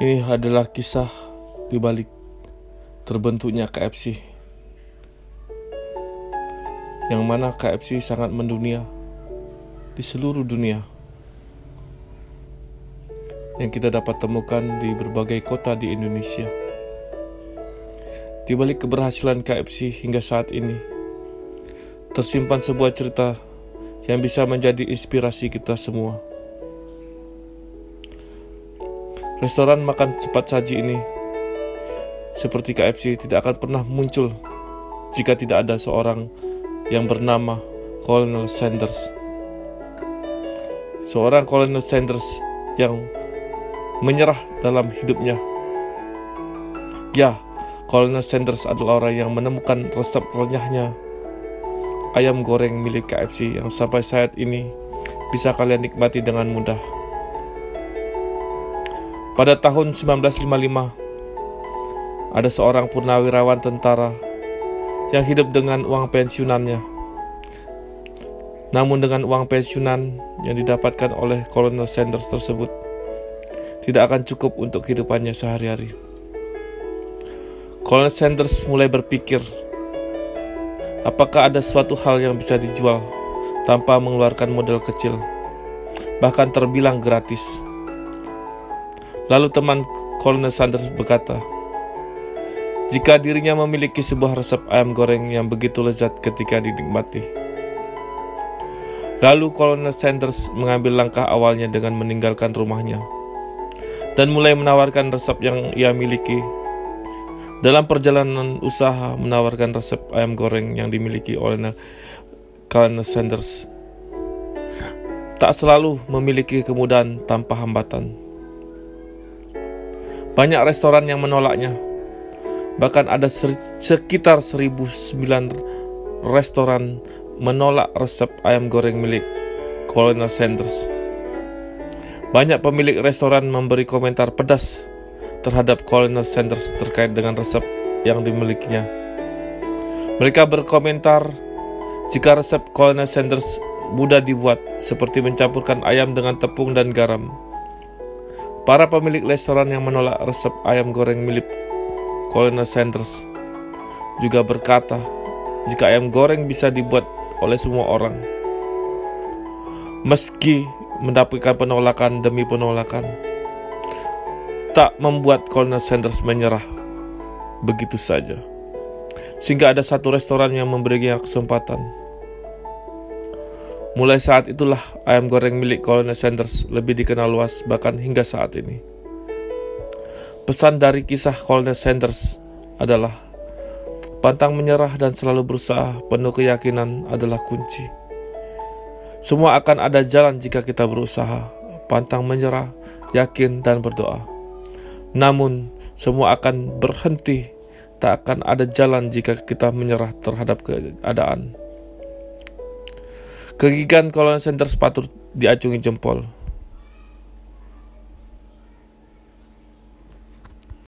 Ini adalah kisah di balik terbentuknya KFC. Yang mana KFC sangat mendunia di seluruh dunia. Yang kita dapat temukan di berbagai kota di Indonesia. Di balik keberhasilan KFC hingga saat ini, tersimpan sebuah cerita yang bisa menjadi inspirasi kita semua. Restoran makan cepat saji ini seperti KFC tidak akan pernah muncul jika tidak ada seorang yang bernama Colonel Sanders. Seorang Colonel Sanders yang menyerah dalam hidupnya. Ya, Colonel Sanders adalah orang yang menemukan resep renyahnya ayam goreng milik KFC yang sampai saat ini bisa kalian nikmati dengan mudah. Pada tahun 1955, ada seorang purnawirawan tentara yang hidup dengan uang pensiunannya. Namun dengan uang pensiunan yang didapatkan oleh Colonel Sanders tersebut tidak akan cukup untuk kehidupannya sehari-hari. Colonel Sanders mulai berpikir, apakah ada suatu hal yang bisa dijual tanpa mengeluarkan modal kecil, bahkan terbilang gratis. Lalu teman Colonel Sanders berkata, jika dirinya memiliki sebuah resep ayam goreng yang begitu lezat ketika dinikmati. Lalu Colonel Sanders mengambil langkah awalnya dengan meninggalkan rumahnya dan mulai menawarkan resep yang ia miliki dalam perjalanan usaha menawarkan resep ayam goreng yang dimiliki oleh Colonel Sanders, tak selalu memiliki kemudahan tanpa hambatan. Banyak restoran yang menolaknya, bahkan ada sekitar 1009 restoran menolak resep ayam goreng milik Colonel Sanders. Banyak pemilik restoran memberi komentar pedas terhadap Colonel Sanders terkait dengan resep yang dimilikinya. Mereka berkomentar jika resep Colonel Sanders mudah dibuat, seperti mencampurkan ayam dengan tepung dan garam. Para pemilik restoran yang menolak resep ayam goreng milik Colonel Sanders juga berkata, jika ayam goreng bisa dibuat oleh semua orang, meski mendapatkan penolakan demi penolakan, tak membuat Colonel Sanders menyerah begitu saja. Sehingga ada satu restoran yang memberinya kesempatan. Mulai saat itulah ayam goreng milik Colonel Sanders lebih dikenal luas bahkan hingga saat ini. Pesan dari kisah Colonel Sanders adalah pantang menyerah dan selalu berusaha penuh keyakinan adalah kunci. Semua akan ada jalan jika kita berusaha, pantang menyerah, yakin dan berdoa. Namun, semua akan berhenti. Tak akan ada jalan jika kita menyerah terhadap keadaan. Kegigihan Colonel Sanders patut diacungi jempol.